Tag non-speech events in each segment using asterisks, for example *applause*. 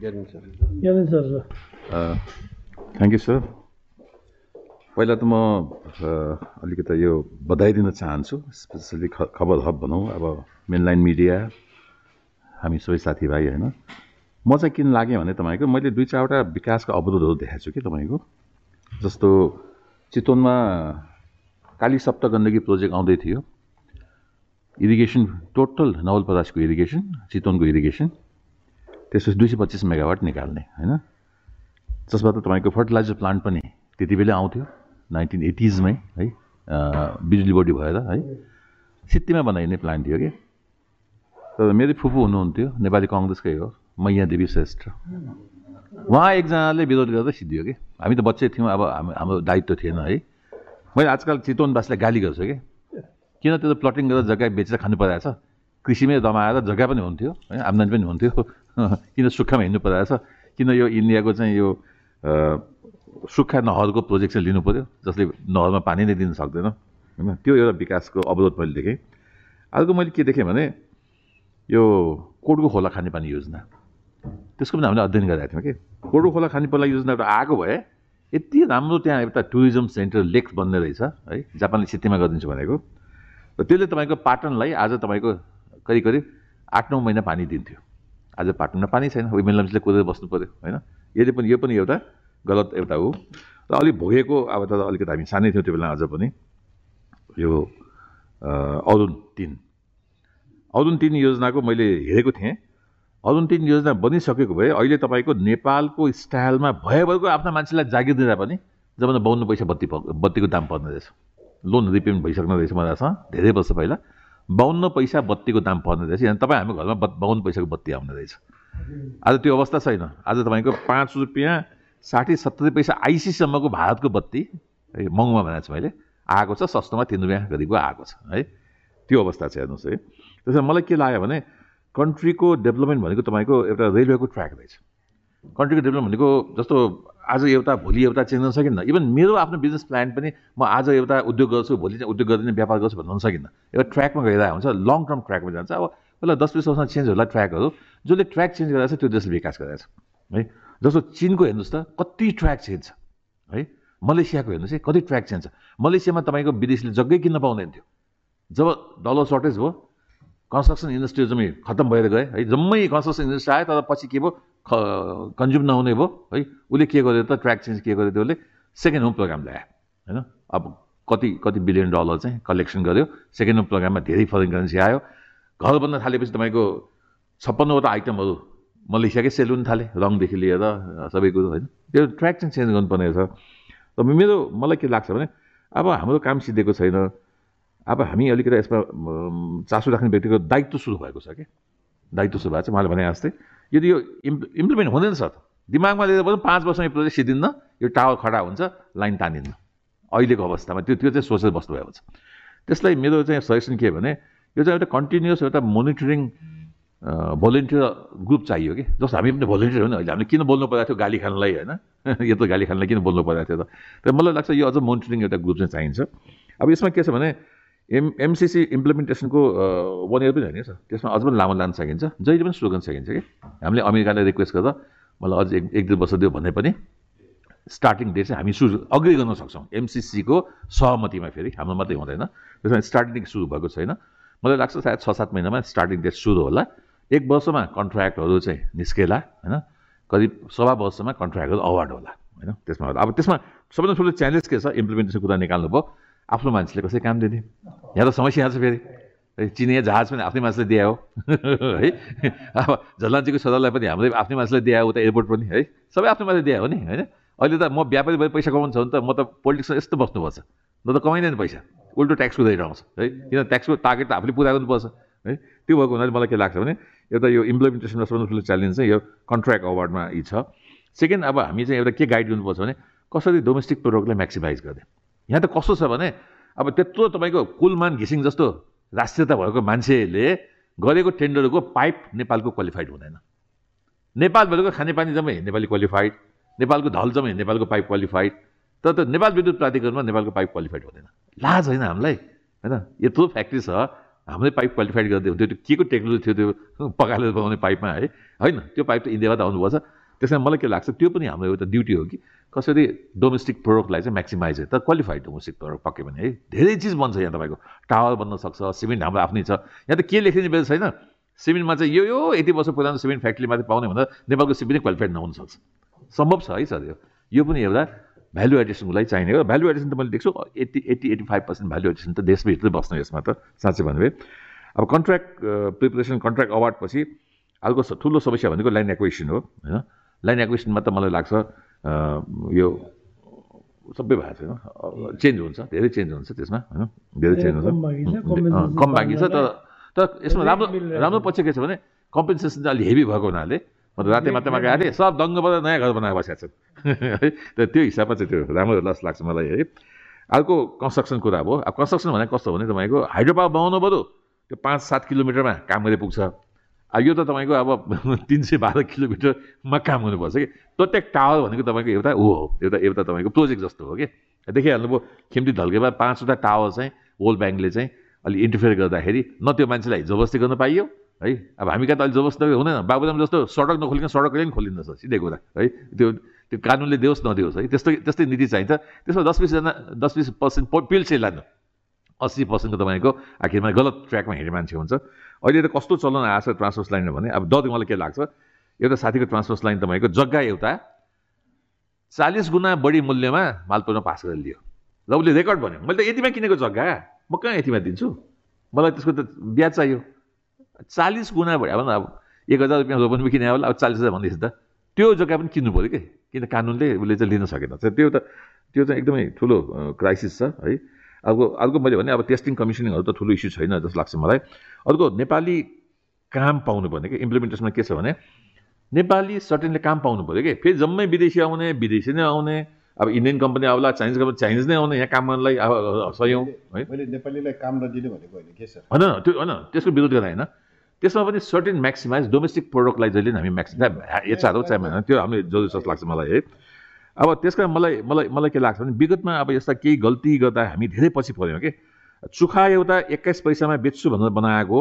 Gyanendra sir thank you sir पहिला त म अ, अलिकति यो बधाई दिन चाहन्छु स्पेसली खबर हब भनौँ अब मेनलाइन मिडिया हामी सबै साथीभाइ होइन? म चाहिँ किन लागेँ भने तपाईँको मैले दुई चारवटा विकासका अवरोधहरू देखाएको छु कि तपाईँको। जस्तो चितवनमा काली सप्त गण्डकी प्रोजेक्ट आउँदै थियो। इरिगेसन टोटल नवलपरासको इरिगेसन चितवनको इरिगेसन त्यसपछि दुई सय पच्चिस मेगावाट निकाल्ने होइन? जसबाट तपाईँको फर्टिलाइजर प्लान्ट पनि त्यति बेलै आउँथ्यो नाइन्टिन एटिजमै है बिजुली बोर्डी भएर है। सित्तीमा बनाइने प्लान्ट थियो कि? तर मेरो फुपू हुनुहुन्थ्यो नेपाली कङ्ग्रेसकै हो मैया देवी श्रेष्ठ। उहाँ एकजनाले विरोध गर्दा सिद्धियो कि? हामी त बच्चै थियौँ अब हाम्रो दायित्व थिएन है। मैले आजकल चितवनवासीलाई गाली गर्छु कि? किन त्यो प्लटिङ गरेर जग्गा बेचेर खानु परेको छ? कृषिमै दमाएर जग्गा पनि हुन्थ्यो है आम्दानी पनि हुन्थ्यो। *laughs* किन सुक्खामा हिँड्नु परेको छ किन यो इन्डियाको चाहिँ यो सुक्खा नहरको प्रोजेक्ट चाहिँ लिनु पऱ्यो जसले नहरमा पानी नै दिन सक्दैन? होइन? त्यो एउटा विकासको अवरोध मैले देखेँ। अर्को मैले के देखेँ भने यो कोडको खोला खानेपानी योजना। त्यसको पनि हामीले अध्ययन गरेका थियौँ कि। कोडको खोला खानेपानी योजना एउटा आएको भए यति राम्रो त्यहाँ एउटा टुरिज्म सेन्टर लेक बन्ने रहेछ है जापानले सित्तीमा गरिदिन्छु भनेको। र त्यसले तपाईँको पाटनलाई आज तपाईँको करिब करिब आठ नौ महिना पानी दिन्थ्यो। आज पाटनमा पानी छैन विमेलम्सले कुदेर बस्नु पऱ्यो होइन? यसले पनि यो पनि एउटा गलत एउटा हो। र अलिक भोगेको अब त अलिकति हामी सानै थियौँ त्यो बेला अझ पनि। यो अरुण तिन। अरुण तिन योजनाको मैले हेरेको थिएँ। अरुण तिन योजना बनिसकेको भए अहिले तपाईँको नेपालको स्टाइलमा भएभरको आफ्ना मान्छेलाई जागिर दिँदा पनि जब बाउन्न पैसा बत्ती बत्तीको दाम पर्ने रहेछ। लोन रिपेमेन्ट भइसक्ने रहेछ मजासँग धेरै वर्ष पहिला। बाउन्न पैसा बत्तीको दाम पर्ने रहेछ। यहाँ तपाईँ हाम्रो घरमा बत् बाउन्न पैसाको बत्ती आउने रहेछ। आज त्यो अवस्था छैन। आज तपाईँको पाँच रुपियाँ साठी सत्तरी पैसा आइसीसम्मको भारतको बत्ती है महँगोमा भनेको छु मैले आएको छ सस्तोमा तिन रुपियाँ गरिबको आएको छ है। त्यो अवस्था छ हेर्नुहोस् है। त्यसमा मलाई के लाग्यो भने कन्ट्रीको डेभलपमेन्ट भनेको तपाईँको एउटा रेलवेको ट्र्याक रहेछ। कन्ट्रीको डेभलपमेन्ट भनेको जस्तो आज एउटा भोलि एउटा चेन्ज गर्न सकिन्न। इभन मेरो आफ्नो बिजनेस प्लान पनि म आज एउटा उद्योग गर्छु भोलि चाहिँ उद्योग गर्दिनँ व्यापार गर्छु भन्नु सकिन्न। एउटा ट्र्याकमा गइरहेको हुन्छ लङ टर्म ट्र्याकमा जान्छ। अब पहिला दस बिस वर्षमा चेन्ज होला ट्र्याकहरू जसले ट्र्याक चेन्ज गरेको छ त्यो देशले विकास गरेको छ है? जस्तो चिनको हेर्नुहोस् त कति ट्र्याक चेन्ज छ। है? मलेसियाको हेर्नुहोस् है कति ट्र्याक चेन्ज छ। मलेसियामा तपाईँको विदेशीले जग्गै किन्न पाउँदैन थियो। जब डलर सर्टेज भयो कन्स्ट्रक्सन इन्डस्ट्री जम्मै खत्तम भएर गए है? जम्मै कन्स्ट्रक्सन इन्डस्ट्री आयो तर पछि के भयो? कन्ज्युम नहुने भयो। है उसले के गर्यो त ट्र्याक चेन्ज के गर्यो त्यो उसले सेकेन्ड होम प्रोग्राम ल्यायो। होइन अब कति कति बिलियन डलर चाहिँ कलेक्सन गर्यो। सेकेन्ड होम प्रोग्राममा धेरै फरेन करेन्सी आयो। घर बन्न थालेपछि तपाईँको छप्पन्नवटा आइटमहरू मलेसियाकै सेल हुन थाले रङदेखि लिएर सबै कुरो होइन। त्यो ट्र्याक चाहिँ चेन्ज गर्नुपर्ने रहेछ। र मेरो मलाई के लाग्छ भने अब हाम्रो काम सिद्धेको छैन। अब हामी अलिकति यसमा चासो राख्ने व्यक्तिको दायित्व सुरु भएको छ कि? दायित्व सुरु भएको छ उहाँले भने जस्तै। यदि यो इम् इम्प्लिमेन्ट हुँदैन सर दिमागमा लिएर पनि पाँच वर्षमा प्रोजेक्ट सिद्धिन्न यो टावर खडा हुन्छ लाइन तानिन्न। अहिलेको अवस्थामा त्यो त्यो चाहिँ सोचेर बस्नुभएको छ। त्यसलाई मेरो चाहिँ सजेसन के भने यो चाहिँ एउटा कन्टिन्युस एउटा मोनिटरिङ भोलिन्टियर ग्रुप चाहियो कि जस्तो हामी पनि भोलिन्टियर हो नि अहिले हामीले किन बोल्नु परेको थियो गाली खानलाई होइन? *laughs* यो त गाली खानलाई किन बोल्नु परेको थियो त? तर मलाई लाग्छ यो अझ मोनिटरिङ एउटा ग्रुप चाहिँ चाहिन्छ। अब यसमा के छ भने एम एमसिसी इम्प्लिमेन्टेसनको वान इयर पनि होइन सर। त्यसमा अझ पनि लामो लान सकिन्छ। जहिले पनि सुरु गर्न सकिन्छ कि। हामीले अमेरिकालाई रिक्वेस्ट गर्दा मलाई अझ एक एक दुई वर्ष दियो भने पनि स्टार्टिङ डेट चाहिँ हामी सुरु अग्री गर्न सक्छौँ। एमसिसीको सहमतिमा फेरि हाम्रो मात्रै हुँदैन। त्यसमा स्टार्टिङ सुरु भएको छैन। मलाई लाग्छ सायद छ सात महिनामा स्टार्टिङ डेट सुरु होला। एक वर्षमा कन्ट्र्याक्टहरू चाहिँ निस्केला होइन? करिब सवा वर्षमा कन्ट्र्याक्टहरू अवार्ड होला होइन? त्यसमा अब त्यसमा सबैभन्दा ठुलो च्यालेन्ज के छ? इम्प्लिमेन्टेसन कुरा निकाल्नु भयो। आफ्नो मान्छेले कसै काम दिने? यहाँ त समस्या छ फेरि। चिनिया जहाज पनि आफ्नै मान्छेले दिए हो। *laughs* है? अब झल्लान्चीको सदरलाई पनि हाम्रै आफ्नै मान्छेले दिए उता एयरपोर्ट पनि है? सबै आफ्नो मान्छेले दिए हो नि होइन? अहिले त म व्यापारी भएर पैसा कमाउँछ भने त म त पोलिटिक्समा यस्तो बस्नुपर्छ। न त कमाइँदैन पैसा। उल्टो ट्याक्स कुदाएर आउँछ है? किन ट्याक्सको टार्गेट त आफूले पुरा गर्नुपर्छ है? त्यो भएको हुनाले मलाई के लाग्छ भने एउटा यो इम्प्लिमेन्टेसनमा सबभन्दा ठुलो च्यालेन्ज चाहिँ यो कन्ट्र्याक्ट अवार्डमा यी छ। सेकेन्ड अब हामी चाहिँ एउटा के गाइड गर्नुपर्छ भने कसरी डोमेस्टिक प्रोडक्टलाई म्याक्सिमाइज गर्ने? यहाँ त कस्तो छ भने अब त्यत्रो तपाईँको कुलमान घिसिङ जस्तो राष्ट्रियता भएको मान्छेले गरेको टेन्डरको पाइप नेपालको क्वालिफाइड हुँदैन। नेपालभरिको खानेपानी जम्मै नेपाली क्वालिफाइड नेपालको ढल जम्मै नेपालको पाइप क्वालिफाइड तर त्यो नेपाल विद्युत प्राधिकरणमा नेपालको पाइप क्वालिफाइड हुँदैन। लाज होइन हामीलाई होइन? यत्रो फ्याक्ट्री छ हाम्रै पाइप क्वालिफाइड गर्दै हुन्थ्यो त्यो के को टेक्नोलोजी थियो त्यो पकाएर बनाउने पाइपमा है? होइन त्यो पाइप त इन्डियाबाट आउनुपर्छ त्यस कारण मलाई के लाग्छ त्यो पनि हाम्रो एउटा ड्युटी हो कि कसरी डोमेस्टिक प्रोडक्टलाई चाहिँ म्याक्सिमाइज तर क्वालिफाइड डोमेस्टिक प्रोडक्ट पक्यो भने है। धेरै चिज बन्छ यहाँ तपाईँको। टावर बन्न सक्छ सिमेन्ट हाम्रो आफ्नै छ। यहाँ त के लेखिने बेला छैन। सिमेन्टमा चाहिँ यो यो यति वर्ष पुरानो सिमेन्ट फ्याक्ट्री मात्रै पाउने भन्दा नेपालको सिमेन्ट क्वालिफाइड नहुनसक्छ सम्भव छ है सर यो। यो पनि एउटा भ्यालु एडिसनको लागि चाहिने हो। भ्यालु एडिसन त मैले देख्छु eighty eighty eighty five percent value addition त देशभित्रै बस्नु यसमा त साँच्चै भन्नुभयो। अब कन्ट्र्याक्ट प्रिपरेसन कन्ट्र्याक्ट अवार्डपछि अर्को ठुलो समस्या भनेको लाइन एक्वेसन हो होइन। लाइन एक्वेसनमा त मलाई लाग्छ यो सबै भएको छैन। चेन्ज हुन्छ धेरै चेन्ज हुन्छ त्यसमा होइन? धेरै चेन्ज हुन्छ। कम बाँकी छ तर तर यसमा राम्रो राम्रो पक्ष के छ भने कम्पेन्सेसन चाहिँ अलिक हेभी भएको हुनाले म त राति मात्रमा गएको थिएँ सब दङ्गबाट नयाँ घर बनाएर बसेको छन्। *laughs* है त त्यो हिसाबमा चाहिँ त्यो राम्रो लस लाग्छ मलाई है। अर्को कन्स्ट्रक्सन कुरा अब अब कन्स्ट्रक्सन भनेको कस्तो भने तपाईँको हाइड्रो पावर बनाउनु पऱ्यो त्यो पाँच सात किलोमिटरमा काम गरेर पुग्छ यो त तपाईँको अब *laughs* तिन सय बाह्र किलोमिटरमा काम गर्नुपर्छ कि? प्रत्येक टावर भनेको तपाईँको एउटा ऊ हो एउटा एउटा तपाईँको प्रोजेक्ट जस्तो हो कि? देखिहाल्नुभयो खिम्ती ढल्केमा पाँचवटा टावर चाहिँ वर्ल्ड ब्याङ्कले चाहिँ अलिक इन्टरफेयर गर्दाखेरि न त्यो मान्छेलाई जबरजस्ती गर्न पाइयो है? अब हामी कहाँ त अहिले जबरजस्ती हुँदैन। बाबुराम जस्तो सडक नखोलिकन सडक कहिले पनि खोलिँदछ सिधै कुरा है? त्यो त्यो कानुनले देओस् नदियोस् है? त्यस्तो त्यस्तै नीति चाहिन्छ। त्यसमा दस बिसजना दस बिस पर्सेन्ट पिल्छे लानु। अस्सी पर्सेन्टको तपाईँको आखिरमा गलत ट्र्याकमा हिँड्ने मान्छे हुन्छ। अहिले त कस्तो चलन आएको छ ट्रान्सपोर्ट लाइन भने अब डर मलाई के लाग्छ एउटा साथीको ट्रान्सपोर्ट लाइन तपाईँको जग्गा एउटा चालिस गुणा बढी मूल्यमा मालपुरमा पास गरेर लियो। र उसले रेकर्ड भन्यो मैले त यतिमा किनेको जग्गा म कहाँ यतिमा दिन्छु? मलाई त्यसको त ब्याज चाहियो। चालिस गुणा बढी अब अब एक हजार रुपियाँ पनि किने होला अब चालिस हजार भन्दैछ त। त्यो जग्गा पनि किन्नु पऱ्यो कि? किन कानुनले उसले चाहिँ लिन सकेन। त्यो त त्यो चाहिँ एकदमै ठुलो क्राइसिस छ है। अर्को अर्को मैले भने अब टेस्टिङ कमिसनिङहरू त ठुलो इस्यु छैन जस्तो लाग्छ मलाई अर्को नेपाली काम पाउनु पर्ने कि इम्प्लिमेन्टेसनमा के छ भने नेपाली सर्टेनले काम पाउनु पऱ्यो कि फेरि जम्मै विदेशी आउने विदेशी नै आउने अब इन्डियन कम्पनी आउला चाइनिज कम्पनी चाइनिज नै आउने यहाँ काम गर्नलाई अब सयौँ है मैले नेपालीलाई काम नदिने भनेको होइन के सर होइन त्यो होइन त्यसको विरोध गर्दा होइन त्यसमा पनि सर्टेन म्याक्सिमाइज डोमेस्टिक प्रोडक्टलाई जहिले हामी म्याक्सिमाइज एचआर हो चाहे त्यो हामीले जरुरी जस्तो लाग्छ मलाई है अब त्यस कारण मलाई मलाई मलाई के लाग्छ भने विगतमा अब यस्ता केही गल्ती गर्दा हामी धेरै पछि पऱ्यौँ कि। चुखा एउटा एक्काइस पैसामा बेच्छु भनेर बनाएको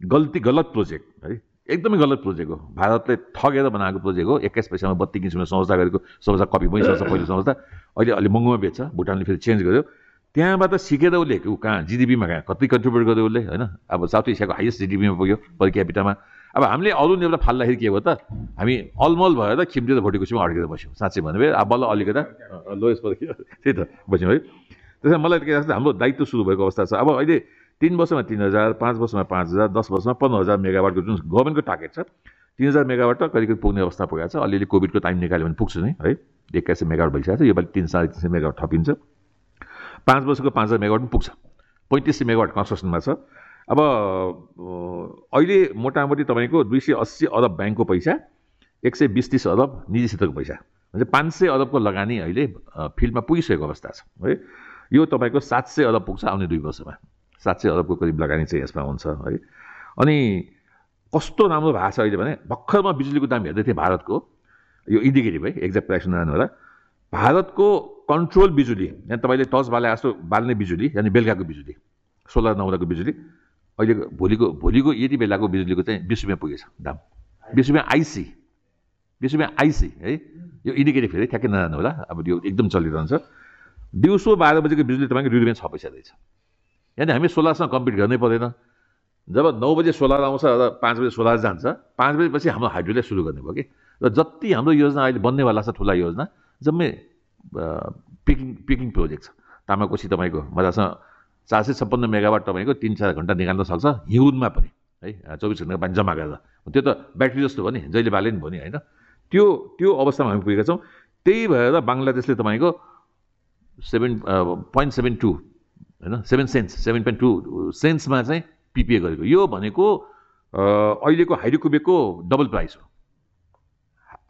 गल्ती गलत प्रोजेक्ट है। एकदमै गलत प्रोजेक्ट हो। भारतले ठगेर बनाएको प्रोजेक्ट हो। एक्काइस पैसामा बत्ती किन्छु संस्था गरेको संस्था कपी पनि संस्था पहिलो संस्था। अहिले अलिक महँगोमा बेच्छ भुटानले फेरि चेन्ज गर्यो। त्यहाँबाट सिकेर उसले कहाँ जिडिपीमा कहाँ कति कन्ट्रिब्युट गर्यो उसले होइन? अब साउथ एसियाको हाइएस्ट जिडिपीमा पुग्यो पर क्यापिटामा अब हामीले अरू एउटा फाल्दाखेरि के भयो त हामी अलमल भएर खिम्टी र भोटिकुसीमा अड्केर बस्यौँ। साँच्चै भन्नुभयो अब बल्ल अलिकता पऱ्यो। *laughs* त्यही त बस्यौँ है। त्यसमा मलाई के लाग्छ हाम्रो दायित्व सुरु भएको अवस्था छ। अब अहिले तिन वर्षमा तिन हजार पाँच वर्षमा पाँच हजार दस वर्षमा पन्ध्र हजार मेगावाटको जुन गभर्मेन्टको टार्गेट छ तिन हजार मेगावाट त करिब पुग्ने अवस्था पुगेको छ। अलिअलि कोभिडको टाइम निकाल्यो भने पुग्छु नै है। एक्काइस सय मेगावाट भइसकेको छ योपालि तिन साढे तिन सय मेगावाट थपिन्छ। पाँच वर्षको पाँच हजार मेगावाट पनि पुग्छ। पैँतिस सय मेगावाट कन्स्ट्रक्सनमा छ। अब अहिले मोटामोटी तपाईँको दुई सय अस्सी अरब ब्याङ्कको पैसा एक सय बिस तिस अरब निजी क्षेत्रको पैसा। भने पाँच सय अरबको लगानी अहिले फिल्डमा पुगिसकेको अवस्था छ है। यो तपाईँको सात सय अरब पुग्छ आउने दुई वर्षमा। सात सय अरबको करिब लगानी चाहिँ यसमा हुन्छ है। अनि कस्तो राम्रो भएको छ अहिले भने भर्खरमा बिजुलीको दाम हेर्दै थिएँ भारतको। यो इन्डिकेटिभ है एक्ज्याक्ट प्राइस नजानु होला। भारतको कन्ट्रोल बिजुली यहाँ तपाईँले टच बाले जस्तो बाल्ने बिजुली यानि बेलुकाको बिजुली सोलर नहुँदाको बिजुली अहिले भोलिको भोलिको यति बेलाको बिजुलीको चाहिँ बिस रुपियाँ पुगेछ दाम। बिस रुपियाँ आइसी बिस रुपियाँ आइसी है? यो इन्डिकेटिभ फेरि ठ्याक्कै नजानु होला। अब यो एकदम चलिरहन्छ। दिउँसो बाह्र बजीको बिजुली तपाईँको दुई रुपियाँ छ पैसा रहेछ। यानि हामी सोलरसँग कम्पिट गर्नै पर्दैन। जब नौ बजे सोलर आउँछ र पाँच बजे सोलर जान्छ पाँच बजेपछि हाम्रो हाइड्रोले सुरु गर्ने भयो कि? र जति हाम्रो योजना अहिले बन्नेवाला छ ठुला योजना जम्मै पिकिङ पिकिङ प्रोजेक्ट छ। तामाकोसी तपाईँको मजासँग चार सय छप्पन्न मेगावाट तपाईँको तिन चार घन्टा निकाल्न सक्छ हिउँदमा पनि है चौबिस घन्टाको पानी जम्मा गरेर। त्यो त ब्याट्री जस्तो भयो नि जहिले बाले नि भयो नि होइन? त्यो त्यो अवस्थामा हामी पुगेका छौँ। त्यही भएर बङ्गलादेशले तपाईँको सेभेन पोइन्ट सेभेन टू होइन seven cents seven point two सेन्समा चाहिँ पिपिए गरेको। यो भनेको अहिलेको हाइड्रोकुबेकको डबल प्राइस हो।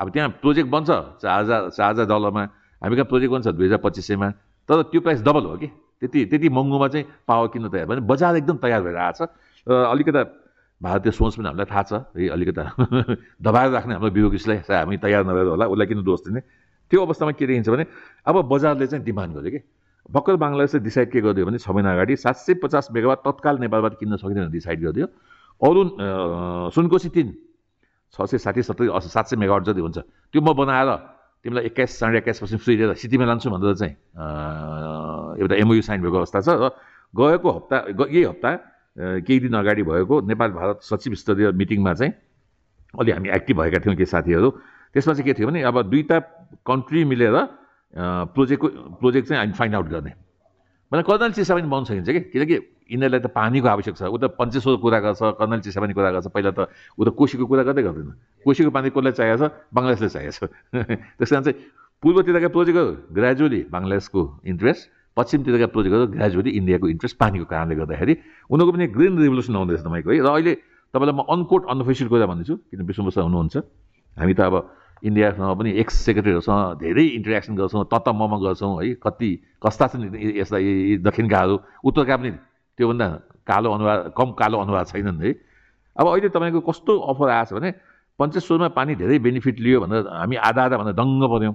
अब त्यहाँ प्रोजेक्ट बन्छ चार हजार चार हजार डलरमा। हामी कहाँ प्रोजेक्ट बन्छ दुई हजार पच्चिस सयमा तर त्यो प्राइस डबल हो कि? त्यति त्यति महँगोमा चाहिँ पावर किन्न तयार भने बजार एकदम तयार भएर आएको छ। र अलिकता भारतीय सोच पनि हामीलाई थाहा छ। है अलिकता *laughs* दबाएर राख्ने हाम्रो ब्युरोक्रेसीलाई हामी तयार नभएर होला उसलाई किन दोष दिने? त्यो अवस्थामा के देखिन्छ भने अब बजारले चाहिँ डिमान्ड गर्यो कि। भर्खर बङ्गलादेशले डिसाइड के गरिदियो भने छ महिना अगाडि सात सय पचास मेगावाट तत्काल नेपालबाट किन्न सकिँदैन डिसाइड गरिदियो। अरू अँ, सुनकोशी तिन छ सय साठी सत्तरी सात सय मेगावाट जति हुन्छ त्यो म बनाएर तिमीलाई एक्काइस साढे एक्काइस पर्सेन्ट फ्री दिएर सिटीमा लान्छु भनेर चाहिँ एउटा एमओयु साइन भएको अवस्था छ। र गएको हप्ता यही हप्ता केही दिन अगाडि भएको नेपाल भारत सचिव स्तरीय मिटिङमा चाहिँ अलि हामी एक्टिभ भएका थियौँ केही साथीहरू। त्यसमा चाहिँ के थियो भने अब दुईवटा कन्ट्री मिलेर प्रोजेक्टको प्रोजेक्ट चाहिँ हामी फाइन्ड आउट गर्ने। कर्नल चिसा पनि बन्द सकिन्छ कि। किनकि यिनीहरूलाई त पानीको आवश्यक छ। ऊ त पञ्चेश्वर कुरा गर्छ कर्नल चिसा पनि कुरा गर्छ। पहिला त ऊ त कोसीको कुरा गर्दै गर्दैन। कोसीको पानी कसलाई चाहिएको छ? बङ्गलादेशले चाहिएको छ। *laughs* त्यस कारण चाहिँ पूर्वतिरका प्रोजेक्टहरू ग्रेजुअली बङ्गलादेशको इन्ट्रेस्ट पश्चिमतिरका प्रोजेक्टहरू ग्रेजुअली इन्डियाको इन्ट्रेस्ट पानीको कारणले गर्दाखेरि उनीहरूको पनि ग्रिन रिभोल्युसन आउँदैछ तपाईँको है। र अहिले तपाईँलाई म अनकोट अनअफिसियल कुरा भन्दैछु किन बस्ता हुनुहुन्छ? हामी त अब इन्डियासँग पनि एक्स सेक्रेटरीहरूसँग धेरै इन्टरेक्सन गर्छौँ तत्त मम गर्छौँ है। कति कस्ता छन् यसलाई दक्षिणकाहरू उत्तरका पनि त्योभन्दा कालो अनुहार कम कालो अनुहार छैनन् है। अब अहिले तपाईँको कस्तो अफर आएछ भने पञ्चेश्वरमा पानी धेरै बेनिफिट लियो भनेर हामी आधा आधा भनेर दङ्ग पऱ्यौँ।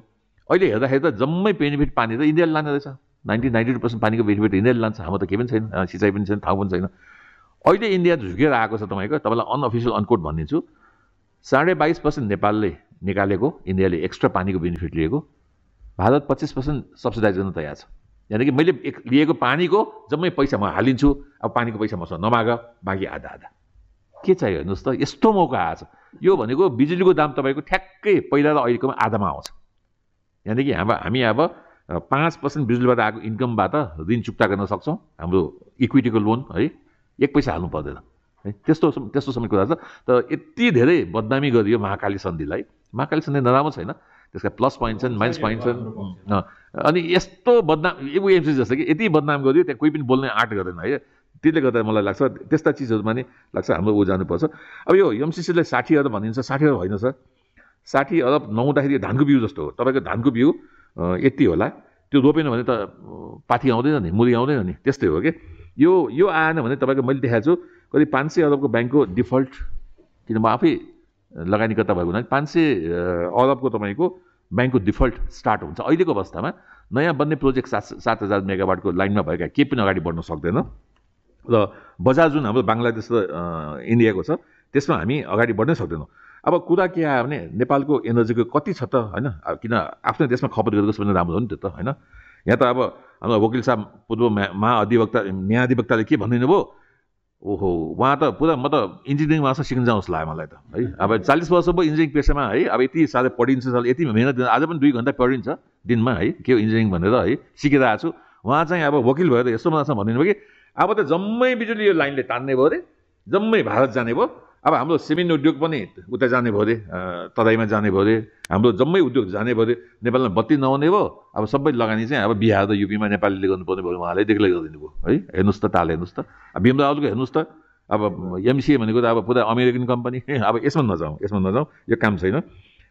अहिले हेर्दाखेरि त जम्मै बेनिफिट पानी त इन्डियाले लाने रहेछ। नाइन्टी नाइन्टी टू पर्सेन्ट पानीको बेनिफिट इन्डियाले लान्छ। हाम्रो त केही पनि छैन सिँचाइ पनि छैन ठाउँ पनि छैन। अहिले इन्डिया झुकेर आएको छ तपाईँको तपाईँलाई अनअफिसियल अनकोट भनिदिन्छु। साढे बाइस पर्सेन्ट नेपालले निकालेको इन्डियाले एक्स्ट्रा पानीको बेनिफिट लिएको। भारत पच्चिस पर्सेन्ट सब्सिडाइज गर्न तयार छ। यानि कि मैले एक लिएको पानीको जम्मै पैसा म हालिन्छु अब पानीको पैसा मसँग नमाग बाँकी आधा आधा। के चाहियो हेर्नुहोस् त यस्तो मौका आएछ। यो भनेको बिजुलीको दाम तपाईँको ठ्याक्कै पहिला र अहिलेकोमा आधामा आउँछ। कि अब हामी अब पाँच पर्सेन्ट बिजुलीबाट आएको इन्कमबाट ऋण चुक्ता गर्न सक्छौँ हाम्रो इक्विटीको लोन है एक पैसा हाल्नु पर्दैन है त्यस्तो त्यस्तो समय कुरा छ। तर यति धेरै बदनामी गरियो महाकाली सन्धिलाई। महाकाली सन्धि नराम्रो छैन। त्यसका प्लस पोइन्ट छन् माइनस पोइन्ट छन्। अनि यस्तो बदनाम एमसी जस्तो कि यति बदनाम गरियो त्यहाँ कोही पनि बोल्ने आँट गर्दैन है। त्यसले गर्दा मलाई लाग्छ त्यस्ता चिजहरूमा नि लाग्छ हाम्रो ऊ जानुपर्छ। अब यो एमसिसीलाई साठी अरब भनिन्छ साठी अरब होइन सर। साठी अरब नहुँदाखेरि धानको बिउ जस्तो हो। तपाईँको धानको बिउ यति होला। त्यो रोपेन भने त पाथी आउँदैन नि मुरी आउँदैन नि। त्यस्तै हो कि। यो यो आएन भने तपाईँको मैले देखाएको छु करिब पाँच सय अरबको ब्याङ्कको डिफल्ट किन म आफै लगानीकर्ता भएको हुनाले पाँच सय अरबको तपाईँको ब्याङ्कको डिफल्ट स्टार्ट हुन्छ। अहिलेको अवस्थामा नयाँ बन्ने प्रोजेक्ट सात सात हजार मेगावाटको लाइनमा भएका केही पनि अगाडि बढ्न सक्दैन। र बजार जुन हाम्रो बङ्गलादेश र इन्डियाको छ त्यसमा हामी अगाडि बढ्नै सक्दैनौँ। अब कुरा के आयो भने नेपालको एनर्जीको कति छ त होइन? किन आफ्नै देशमा खपत गरेको भने राम्रो हो नि त्यो त होइन? यहाँ त अब हाम्रो वकिल साहब पूर्व महाअधिवक्ता न्यायाधिवक्ताले के भनिदिनु भयो ओहो उहाँ त पुरा म त इन्जिनियरिङ मात्र सिक्न जाउँछ लाग्यो मलाई त है। अब चालिस वर्ष भयो इन्जिनियरिङ पेसामा है अब यति साह्रो पढिन्छ साह्रो यति मिहिनेत आज पनि दुई घन्टा पढिन्छ दिनमा है के हो इन्जिनियरिङ भनेर है सिकिरहेको छु। उहाँ चाहिँ अब वकिल भएर यस्तो मात्र भनिदिनु भयो कि अब त जम्मै बिजुली यो लाइनले तान्ने भयो अरे जम्मै भारत जाने भयो। अब हाम्रो सिमेन्ट उद्योग पनि उता जाने भयो अरे तराईमा जाने भयो अरे हाम्रो जम्मै उद्योग जाने भयो अरे नेपालमा बत्ती नहुने भयो अब सबै लगानी चाहिँ अब बिहार र युपीमा नेपालीले गर्नुपर्ने भयो उहाँले डिक्लेयर गरिदिनु भयो है? हेर्नुहोस् त ताल हेर्नुहोस् त। अब भीमरावको हेर्नुहोस् त। अब एमसिए भनेको त अब पुरा अमेरिकन कम्पनी। *laughs* अब यसमा नजाउँ यसमा नजाउँ यो काम छैन।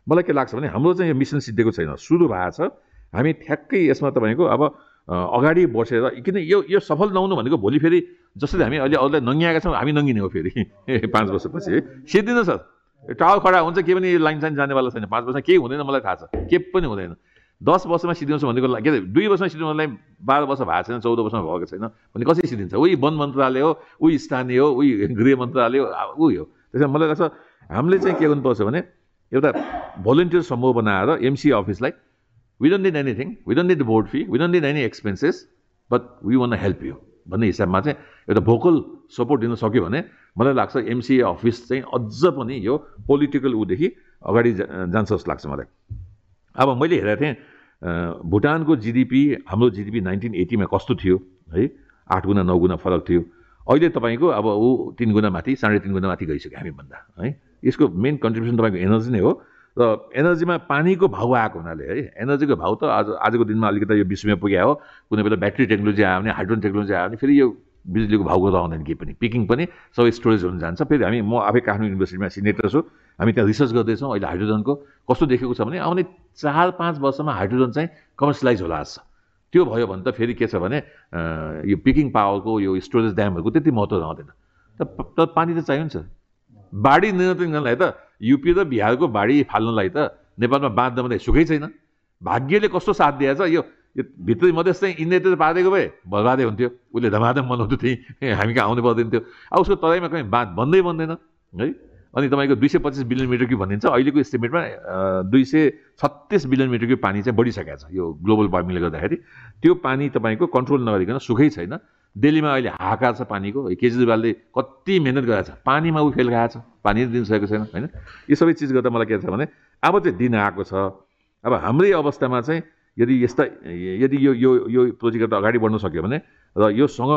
मलाई के लाग्छ भने हाम्रो चाहिँ यो मिसन सिद्धिएको छैन। सुरु भएको छ। हामी ठ्याक्कै यसमा तपाईँको अब अगाडि बसेर किन यो यो सफल नहुनु भनेको भोलि फेरि जसरी हामी अहिले अरूलाई नङ्गिआएका छौँ हामी नङ्गिने हो फेरि। *laughs* पाँच वर्षपछि है। सिद्धिनु सर टावर खडा हुन्छ के पनि लाइन साइन जानेवाला छैन। पाँच वर्ष केही हुँदैन मलाई थाहा छ। के पनि हुँदैन। दस वर्षमा सिद्धिउँछ भनेको के अरे दुई वर्षमा सिद्धिनुलाई बाह्र वर्ष भएको छैन चौध वर्षमा भएको छैन भने कसरी सिद्धिन्छ? उही वन मन्त्रालय हो उही स्थानीय हो उही गृह मन्त्रालय हो उही हो। त्यसो कारण मलाई लाग्छ हामीले चाहिँ के गर्नुपर्छ भने एउटा भोलिन्टियर समूह बनाएर MC अफिसलाई we don't need anything we don't need board fee we don't need any expenses but we want help you भन्ने हिसाबमा चाहिँ एउटा भोकल सपोर्ट दिन सक्यो भने मलाई लाग्छ एमसिए अफिस चाहिँ अझ पनि यो पोलिटिकल ऊदेखि अगाडि जान्छ जस्तो लाग्छ मलाई। अब मैले हेरेको थिएँ भुटानको जिडिपी हाम्रो जिडिपी नाइन्टिन एट्टीमा कस्तो थियो है? आठ गुणा नौ गुणा फरक थियो। अहिले तपाईँको अब ऊ तिन गुणा माथि साढे तिन गुणा माथि गइसक्यो हामीभन्दा है? यसको मेन कन्ट्रिब्युसन तपाईँको एनर्जी नै हो। र एनर्जीमा पानीको भाउ आएको हुनाले है एनर्जीको भाउ त आज आजको दिनमा अलिकति यो विश्वमा पुग्यो हो। कुनै बेला ब्याट्री टेक्नोलोजी आयो भने हाइड्रोजन टेक्नोलोजी आयो भने फेरि यो बिजुलीको भाउ गर्दा आउँदैन केही पनि। पिकिङ पनि सबै स्टोरेज हुन जान्छ। फेरि हामी म आफै काठमाडौँ युनिभर्सिटीमा सिनेटर छु। हामी त्यहाँ रिसर्च गर्दैछौँ अहिले हाइड्रोजनको। कस्तो देखेको छ भने आउने चार पाँच वर्षमा हाइड्रोजन चाहिँ कमर्सियलाइज होला जस्तो त्यो भयो भने त फेरि के छ भने यो पिकिङ पावरको यो स्टोरेज ड्यामहरूको त्यति महत्त्व रहँदैन। त त पानी त चाहियो नि छ बाढी नियन्त्रण गर्नलाई त युपी र बिहारको बाढी फाल्नलाई त नेपालमा बाँध नभन्दा सुखै छैन। भाग्यले कस्तो साथ दिएछ यो भित्री मधेस चाहिँ इन्डिया पारिदिएको भए बर्बादै हुन्थ्यो। उसले धमाधम बनाउँथ्यो थिएँ हामी कहाँ आउनु पर्दैन थियो अब उसको तराईमा कहीँ बाँध बन्दै बन्दैन है? अनि तपाईँको दुई सय पच्चिस बिलियन मिटर क्युब भनिन्छ अहिलेको इस्टिमेटमा दुई सय छत्तिस बिलियन मिटर क्युब पानी चाहिँ बढिसकेको छ यो ग्लोबल वार्मिङले गर्दाखेरि। त्यो पानी तपाईँको कन्ट्रोल नगरिकन सुखै छैन। दिल्लीमा अहिले हाहाकार छ पानीको केजरीवालले कति मिहिनेत गरेको छ पानीमा ऊ गएको छ। पानी दिन सकेको छैन होइन? यो सबै चिज गर्दा मलाई के छ भने अब चाहिँ दिन आएको छ। अब हाम्रै अवस्थामा चाहिँ यदि यस्ता यदि यो यो यो प्रोजेक्ट अगाडि बढ्न सक्यो भने र योसँग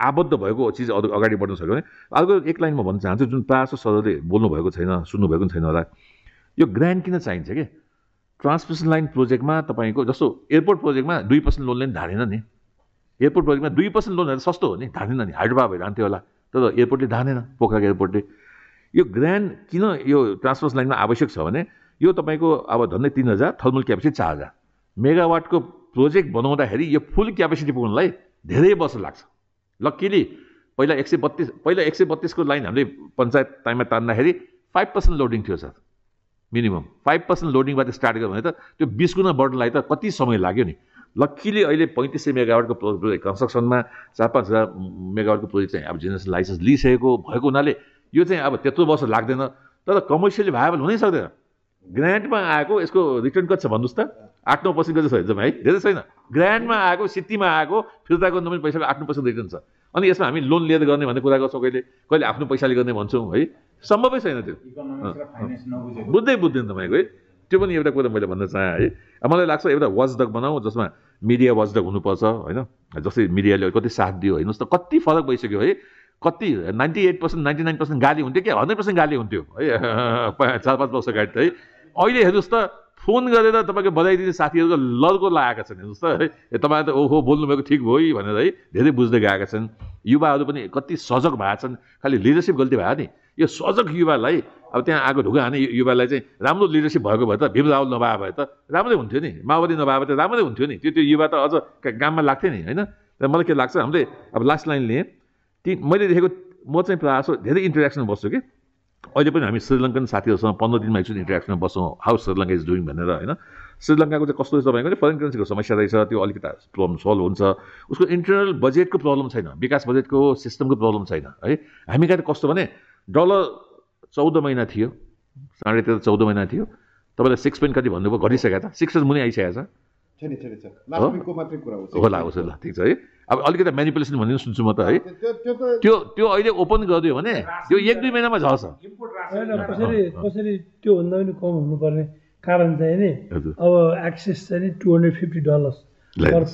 आबद्ध भएको चिज अगाडि बढ्न सक्यो भने अर्को एक लाइन म भन्न चाहन्छु जुन प्रायः सरले बोल्नुभएको छैन सुन्नुभएको छैन होला यो ग्रान्ड किन चाहिन्छ कि? ट्रान्समिसन लाइन प्रोजेक्टमा तपाईँको जस्तो एयरपोर्ट प्रोजेक्टमा दुई पर्सेन्ट लोनले पनि धारेन नि। एयरपोर्ट प्रोजेक्टमा दुई पर्सेन्ट लोनहरू सस्तो हो नि धानेन नि हाइड्रोबा भएर जान्थ्यो होला तर एयरपोर्टले धानेन पोखराको एयरपोर्टले। यो ग्रान्ड किन यो ट्रान्सपोर्ट लाइनमा आवश्यक छ भने यो तपाईँको अब झन्डै तिन हजार थर्मल क्यापेसिटी चार हजार। मेगावाटको प्रोजेक्ट बनाउँदाखेरि यो फुल क्यापेसिटी पुग्नलाई धेरै वर्ष लाग्छ। लक्किली पहिला एक सय बत्तिस पहिला एक सय बत्तिसको लाइन हामीले पञ्चायत टाइममा तान्दाखेरि फाइभ पर्सेन्ट लोडिङ थियो सर मिनिमम। फाइभ पर्सेन्ट लोडिङबाट स्टार्ट गर्यो भने त त्यो बिस गुणा बढ्नलाई त कति समय लाग्यो नि? लक्कीले अहिले पैँतिस सय मेगावाटको प्रोजेक्ट कन्स्ट्रक्सनमा चार पाँच हजार मेगावाटको प्रोजेक्ट चाहिँ अब जेनेरेसन लाइसेन्स लिइसकेको भएको हुनाले यो चाहिँ अब त्यत्रो वर्ष लाग्दैन। तर कमर्सियली भाइबल हुनै सक्दैन। ग्रान्टमा आएको यसको रिटर्न कति छ भन्नुहोस् त? आठ नौ पर्सेन्ट कति छ है। धेरै छैन। ग्रान्डमा आएको सिटीमा आएको फिर्ता गर्नु पनि पैसाको आठ नौ पर्सेन्ट रिटर्न छ। अनि यसमा हामी लोन लिएर गर्ने भन्ने कुरा गर्छौँ कहिले? कहिले आफ्नो पैसाले गर्ने भन्छौँ है। सम्भवै छैन त्यो। बुझ्दै बुझ्दैन तपाईँको है। त्यो पनि एउटा कुरा मैले भन्न चाहेँ है। मलाई लाग्छ एउटा वाचडग बनाऊ जसमा मिडिया वाचडग हुनुपर्छ होइन? जस्तै मिडियाले कति साथ दियो हेर्नुहोस् त कति फरक भइसक्यो है। कति ninety eight percent ninety nine percent गाली हुन्थ्यो कि हन्ड्रेड पर्सेन्ट गाली हुन्थ्यो। है चार पाँच वर्ष अगाडि त है। अहिले हेर्नुहोस् त फोन गरेर तपाईँको बधाई दिने साथीहरूको लर्को लगाएका छन्। हेर्नुहोस् त है तपाईँ त ओहो बोल्नुभएको ठिक भयो भनेर है धेरै बुझ्दै गएका छन्। युवाहरू पनि कति सजग भएका छन्। खालि लिडरसिप गल्ती भयो नि। यो सजग युवालाई अब त्यहाँ आगो ढुङ्गा हाने युवालाई चाहिँ राम्रो लिडरसिप भएको भए त भीम रावल नभए भए त राम्रै हुन्थ्यो नि। माओवादी नभए भए त राम्रै हुन्थ्यो नि। त्यो त्यो युवा त अझ गाममा लाग्थ्यो नि होइन? र मलाई के लाग्छ हामीले अब लास्ट लाइन लिएँ। ती मैले देखेको म चाहिँ प्रायः धेरै इन्टरेक्सन बस्छु कि। अहिले पनि हामी श्रीलङ्कन साथीहरूसँग पन्ध्र दिनमा एकचोटि इन्टरेक्सनमा बस्छौँ हाउ श्रीलङ्का इज डुइङ भनेर होइन। श्रीलङ्काको चाहिँ कस्तो तपाईँको भने फरेन करेन्सीको समस्या रहेछ त्यो अलिकति प्रब्लम सल्भ हुन्छ। उसको इन्टरनल बजेटको प्रब्लम छैन विकास बजेटको सिस्टमको प्रब्लम छैन है। हामी कहाँ कस्तो भने डलर चौध महिना थियो साढे तेह्र चौध महिना थियो। तपाईँलाई सिक्स पोइन्ट कति भन्नुभयो? घटिसकेको छ। सिक्स मुनि आइसकेको छ। होला होस् ल ठिक छ है। अब अलिकति मेनिपुलेसन भनिदिनु सुन्छु म त है। त्यो त्यो अहिले ओपन गरिदियो भने त्यो एक दुई महिनामा झर्छ। कसरी कसरी त्योभन्दा पनि कम हुनुपर्ने कारण चाहिँ नि अब एक्सेस चाहिँ नि two hundred fifty dollars per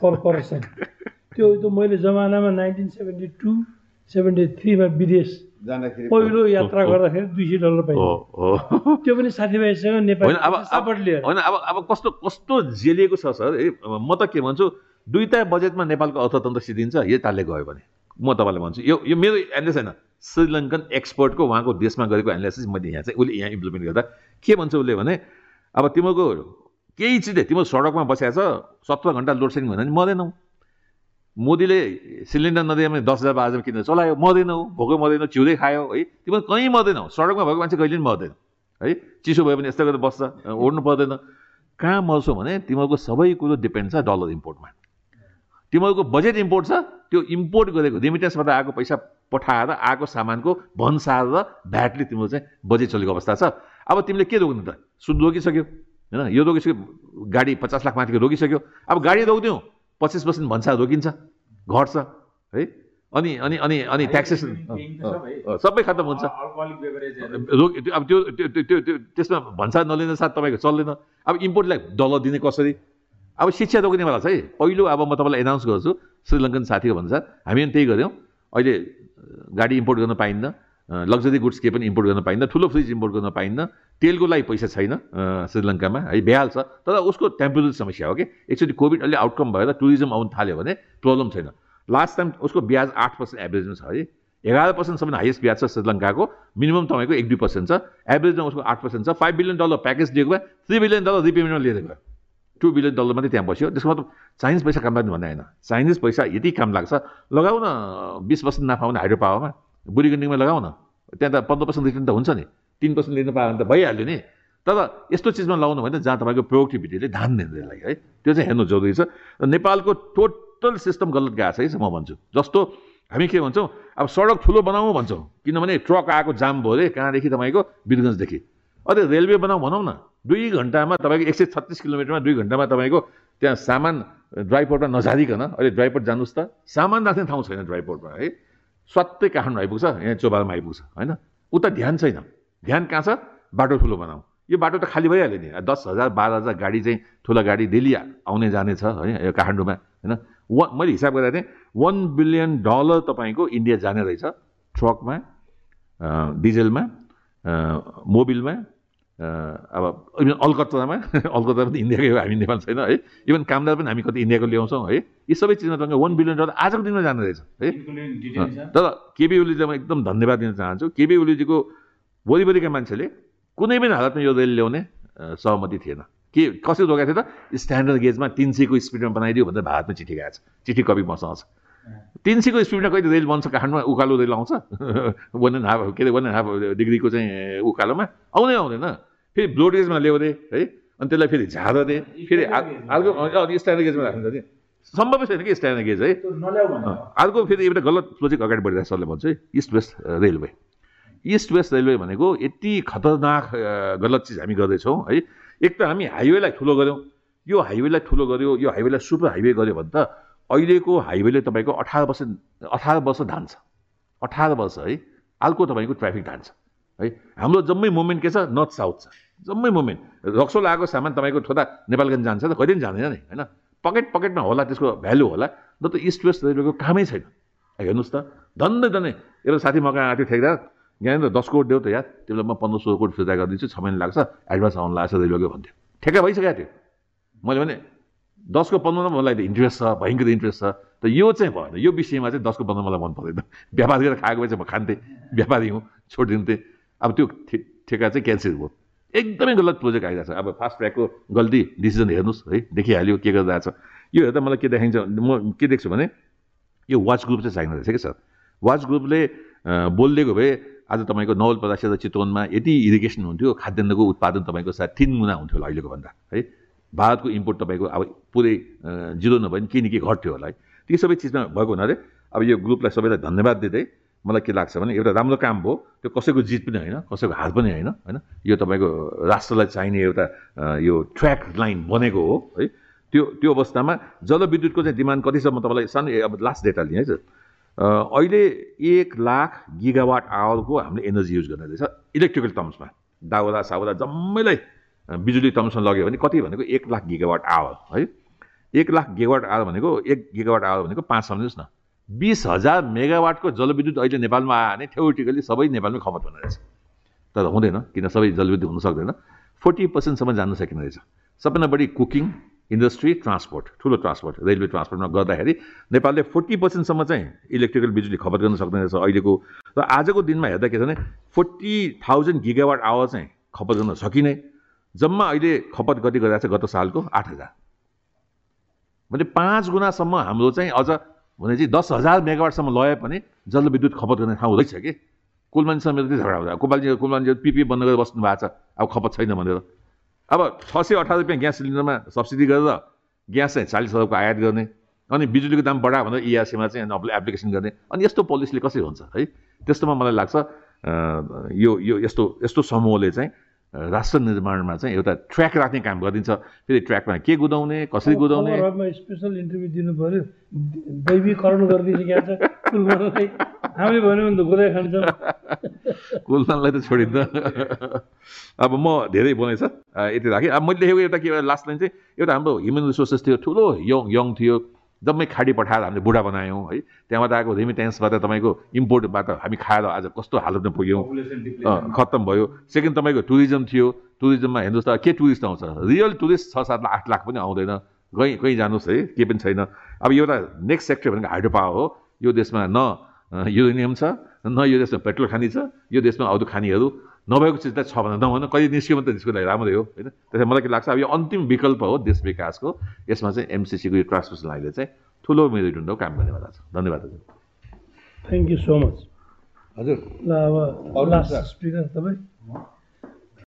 per person त्यो त मैले जमानामा नाइन्टिन सेभेन्टी टू सेभेन्टी थ्रीमा विदेश पहिलो यात्रा गर्दाखेरि दुई सय डलर पाइयो त्यो पनि साथीभाइसँग नेपाली होइन अब अब कस्तो कस्तो जेलिएको छ सर? म त के भन्छु दुईवटा बजेटमा नेपालको अर्थतन्त्र सिद्धिन्छ यो तालले गयो भने। म तपाईँलाई भन्छु यो यो मेरो एनालिसिस होइन श्रीलङ्कन एक्सपर्टको उहाँको देशमा गरेको एनालिसिस मैले यहाँ चाहिँ उसले यहाँ इम्प्लिमेन्ट गर्दा। के भन्छ उसले भने अब तिमीहरूको केही चिजले तिम्रो सडकमा बसेको छ सत्र घन्टा लोड सेडिङ भन्दा पनि मर्दैनौ मोदीले सिलिन्डर नदिए भने दस हजार बाह्र किनेर चलायो मर्दैनौ भोकै मर्दैनौ चिउदै खायो है। तिमीहरू कहीँ मर्दैनौ। सडकमा भएको मान्छे कहिले पनि मर्दैन है। चिसो भयो भने यस्तो गरेर बस्छ ओड्नु पर्दैन। कहाँ मर्छौ भने तिमीहरूको सबै कुरो डिपेन्ड छ डलर इम्पोर्टमा तिमीहरूको बजेट इम्पोर्ट छ त्यो इम्पोर्ट गरेको रेमिटेन्सबाट आएको पैसा पठाएर आएको सामानको भन्सार र भ्याटले तिम्रो चाहिँ बजेट चलेको अवस्था छ। अब तिमीले के रोक्नु त? सुन रोकिसक्यो होइन? यो रोकिसक्यो गाडी पचास लाख माथिको रोकिसक्यो। अब गाडी रोकिदिउँ पच्चिस पर्सेन्ट भन्सार रोकिन्छ घट्छ है? अनि अनि अनि अनि ट्याक्सेसन सबै खत्तम हुन्छ। रोक अब त्यो त्यो त्यो त्यसमा भन्सार नलिने साथ तपाईँको चल्दैन। अब इम्पोर्टलाई डलर दिने कसरी? अब शिक्षा रोक्नेवाला छ है। पहिलो अब म तपाईँलाई एनाउन्स गर्छु श्रीलङ्कन साथीको भन्नुसार हामी पनि त्यही गऱ्यौँ। अहिले गाडी इम्पोर्ट गर्न पाइन्न लग्जरी गुड्स के पनि इम्पोर्ट गर्न पाइन्न ठुलो फ्रिज इम्पोर्ट गर्न पाइन्न तेलको लागि पैसा छैन श्रीलङ्कामा है भइहाल्छ तर उसको टेम्पोररी समस्या हो कि एकचोटि कोभिड अलि आउटकम भएर टुरिज्म आउनु थाल्यो भने प्रब्लम छैन। लास्ट टाइम उसको ब्याज आठ पर्सेन्ट एभरेजमा छ है। एघार पर्सेन्टसम्म हाइएस्ट ब्याज छ श्रीलङ्काको मिनिमम तपाईँको एक दुई पर्सेन्ट छ। एभरेजमा उसको आठ पर्सेन्ट छ। फाइभ बिलियन डलर प्याकेज दिएको भए थ्री बिलियन डलर रिपेमेन्टमा लिएर गयो। टु बिलियन डलर मात्रै त्यहाँ बस्यो। त्यसको मतलब चाइनिज पैसा काम लाग्ने भन्ने होइन। चाइनिज पैसा यति काम लाग्छ लगाउ न बिस पर्सेन्ट नाफा आउने हाइड्रो पावरमा बुढी लगाउ न। त्यहाँ त पन्ध्र पर्सेन्ट रिटर्न त हुन्छ नि। तिन पर्सेन्ट लिनु पायो भने त भइहाल्यो नि। तर यस्तो चिजमा लाउनु भने जहाँ तपाईँको प्रोडक्टिभिटीले ध्यान दिँदैन है। त्यो चाहिँ हेर्नु जरुरी छ। र नेपालको टोटल सिस्टम गलत गएको छ है म भन्छु। जस्तो हामी के भन्छौँ अब सडक ठुलो बनाऊ भन्छौँ। किनभने ट्रक आएको जाम भयो अरे कहाँदेखि तपाईँको वीरगन्जदेखि अझै रेलवे बनाऊ भनौँ न। दुई घन्टामा तपाईँको एक सय छत्तिस किलोमिटरमा दुई घन्टामा तपाईँको त्यहाँ सामान ड्राइपोर्टमा नझारिकन अहिले ड्राइपोर्ट जानुहोस् त। सामान राख्ने ठाउँ छैन ड्राइपोर्टमा है। स्वात्तै काठमाडौँ आइपुग्छ यहाँ चोबालमा आइपुग्छ होइन। उता ध्यान छैन। ध्यान कहाँ छ? बाटो ठुलो बनाऊ। यो बाटो त खाली भइहाल्यो नि। दस हजार बाह्र हजार गाडी चाहिँ ठुलो गाडी डेली आउने जाने छ है यो काठमाडौँमा होइन। वान मैले हिसाब गरेर थिएँ वान बिलियन डलर तपाईँको इन्डिया जाने रहेछ ट्रकमा डिजेलमा मोबिलमा अब इभन अलकत्तामा *laughs* अलकत्ता पनि इन्डियाकै हो हामी नेपाल छैन है। इभन कामदार पनि हामी कति इन्डियाको ल्याउँछौँ है। यी सबै चिजमा तपाईँको वान बिलियन डलर आजको दिनमा जाने रहेछ है। तर केबी ओलीलाई म एकदम धन्यवाद दिन चाहन्छु। केबी ओलीजीको वरिपरिका मान्छेले कुनै पनि हालतमा यो रेल ल्याउने सहमति थिएन। के कसरी रोकेको थियो त? स्ट्यान्डर्ड गेजमा तिन सयको स्पिडमा बनाइदियो भनेर भारतमा चिठी गएको छ। चिठी कपी मसँग छ तिन सयको स्पिडमा कहिले रेल बन्छ काठमाडौँमा? उकालो रेल आउँछ? वान एन्ड हाफ के अरे वान एन्ड हाफ डिग्रीको चाहिँ उकालोमा? आउँदै आउँदैन। फेरि ब्लोडेजमा ल्याउँदै है? अनि त्यसलाई फेरि झार्दै फेरि अर्को स्ट्यान्डर्ड गेजमा राख्नु नि सम्भवै छैन कि स्ट्यान्डर्ड गेज है? अर्को फेरि एउटा गलत प्रोजेक्ट अगाडि बढिरहेको सरले भन्छु है? East west railway east west railway भनेको यति खतरनाक गलत चिज हामी गर्दैछौँ है? एक त हामी हाइवेलाई ठुलो गऱ्यौँ। यो हाइवेलाई ठुलो गऱ्यो यो हाइवेलाई सुपर हाइवे गऱ्यो भने त अहिलेको हाइवेले तपाईँको अठार वर्ष अठार वर्ष धान्छ। अठार वर्ष है। अर्को तपाईँको ट्राफिक धान्छ है। हाम्रो जम्मै मुभमेन्ट के छ? नर्थ साउथ छ। जम्मै मुभमेन्ट रक्सोल आएको सामान तपाईँको ठोदा नेपालगञ्ज जान्छ त कहिले पनि जाँदैन नि होइन। पकेट पकेटमा होला त्यसको भ्यालु होला न त इस्ट वेस्ट रेलवेको कामै छैन। हेर्नुहोस् त धन्दै धन्दै एउटा साथी मका आएको थियो ठेक्दा यहाँनिर दस करोड देऊ त यार त्यसलाई म पन्ध्र सोह्र करोड फिर्ता गरिदिन्छु छ महिना लाग्छ एडभान्स आउनु लाग्छ रेलवेको भन्थ्यो। ठेक्का भइसकेको थियो। मैले भने दसको पन्ध्रमा मलाई त इन्ट्रेस्ट छ भयङ्कर इन्ट्रेस्ट छ। त यो चाहिँ भएन यो विषयमा चाहिँ दसको पन्ध्र मलाई मन पर्दैन *laughs* व्यापार गरेर खाएको भए चाहिँ म खान्थेँ व्यापारी हुँ छोडिदिन्थेँ। अब त्यो ठेका चाहिँ क्यान्सल भयो। एकदमै गलत प्रोजेक्ट आइरहेको छ। अब फास्ट ट्र्याकको गल्ती डिसिजन हेर्नुहोस् है देखिहाल्यो के गरिरहेको छ यो हेर्दा मलाई के देखाइन्छ म के देख्छु भने यो वाच ग्रुप चाहिँ चाहिँदो रहेछ कि सर? वाच ग्रुपले बोलिदिएको भए आज तपाईँको र चितवनमा यति इरिगेसन हुन्थ्यो खाद्यान्नको उत्पादन तपाईँको सायद तिन गुणा हुन्थ्यो होला अहिलेको भन्दा है? भारतको इम्पोर्ट तपाईँको अब पुरै जिरो नभए पनि केही न केही घट्थ्यो होला है। ती सबै चिजमा भएको हुनाले अब यो ग्रुपलाई सबैलाई धन्यवाद दिँदै मलाई के लाग्छ भने एउटा राम्रो काम भयो। त्यो कसैको जित पनि होइन कसैको हात पनि होइन होइन। यो तपाईँको राष्ट्रलाई चाहिने एउटा यो ट्र्याक लाइन बनेको हो है। त्यो त्यो अवस्थामा जलविद्युतको चाहिँ डिमान्ड कति छ म तपाईँलाई सानो अब लास्ट डेटा लिएँ है सर। अहिले एक लाख गिगावाट आवरको हामीले एनर्जी युज गर्ने रहेछ इलेक्ट्रिकल टर्म्समा दाउरा साउरा जम्मैलाई बिजुली टर्म्समा लग्यो भने कति भनेको एक लाख गिगावाट आवर है? एक लाख गिगावाट आवर भनेको एक गिगावाट आवर भनेको पाँच सम्झिनुहोस् न। बिस हजार मेगावाटको जलविद्युत अहिले नेपालमा आयो भने थ्योरिटिकली सबै नेपालमै खपत हुने रहेछ। तर हुँदैन किन सबै जलविद्युत हुन सक्दैन। फोर्टी पर्सेन्टसम्म जानु सकिने रहेछ। सबैभन्दा बढी कुकिङ इन्डस्ट्री ट्रान्सपोर्ट ठुलो ट्रान्सपोर्ट रेलवे ट्रान्सपोर्टमा गर्दाखेरि नेपालले फोर्टी पर्सेन्टसम्म चाहिँ इलेक्ट्रिकल बिजुली खपत गर्न सक्दैन रहेछ अहिलेको। र आजको दिनमा हेर्दा के छ भने फोर्टी थाउजन्ड गिगावाट आवर चाहिँ खपत गर्न सकिने। जम्मा अहिले खपत कति गरिरहेको छ गत सालको आठ हजार। भने पाँच गुणासम्म हाम्रो चाहिँ अझ भने चाहिँ दस हजार मेगावाटसम्म लए पनि जलविद्युत खपत गर्ने ठाउँ हुँदैछ कि? कुलमान्छेसँग मेरो झगडा हुँदा कुपालजी कुलमान्छे पिपी बन्द गरेर बस्नु भएको छ। अब खपत छैन भनेर। अब छ सय अठार रुपियाँ ग्यास सिलिन्डरमा सब्सिडी गरेर ग्यास चाहिँ चालिस हजारको आयात गर्ने अनि बिजुलीको दाम बढा भनेर इआरसीमा e चाहिँ एप्लिकेसन गर्ने। अनि यस्तो पोलिसीले कसरी हुन्छ है? त्यस्तोमा मलाई लाग्छ यो यो यस्तो यस्तो समूहले चाहिँ राष्ट्र निर्माणमा चाहिँ एउटा ट्र्याक राख्ने काम गरिदिन्छ। फेरि ट्र्याकमा के कुदाउने कसरी कुदाउने स्पेसल इन्टरभ्यू दिनु पऱ्यो दैवीकरण गरिदिन्छ हामीले भन्यो भने त खान्छ। कुलतानलाई त छोडिन्छ अब म धेरै बोलेछ यति राखेँ। अब मैले देखेको एउटा के लास्ट लाइन चाहिँ एउटा हाम्रो ह्युमन रिसोर्सेस थियो ठुलो यङ यङ थियो। जम्मै खाडी पठाएर हामीले बुढा बनायौँ है। त्यहाँबाट आएको रेमिटेन्सबाट तपाईँको इम्पोर्टबाट हामी खाएर आज कस्तो हालतमा पुग्यौँ। खत्तम भयो। सेकेन्ड तपाईँको टुरिज्म थियो। टुरिज्ममा हेर्नुहोस् त के टुरिस्ट आउँछ? रियल टुरिस्ट छ सात लाख आठ लाख पनि आउँदैन। कहीँ कहीँ जानुहोस् है। केही पनि छैन। अब एउटा नेक्स्ट सेक्टर भनेको हाइड्रो पावर हो। यो देशमा न युरेनियम छ न यो देशमा पेट्रोल खानी छ यो देशमा अरू खानीहरू। नभएको चिज त छ भने नभन कहिले निस्क्यो भने त त्यसको लागि राम्रै हो होइन? त्यसलाई मलाई के लाग्छ अब यो अन्तिम विकल्प हो देश विकासको। यसमा चाहिँ एमसिसीको यो ट्रान्समिसन लाइनले चाहिँ ठुलो मेरिट हुन्छ काम गर्नेवाला छ। धन्यवाद हजुर। थ्याङ्क यू सो मच हजुर। ल अब लास्ट स्पिकर तपाईँ?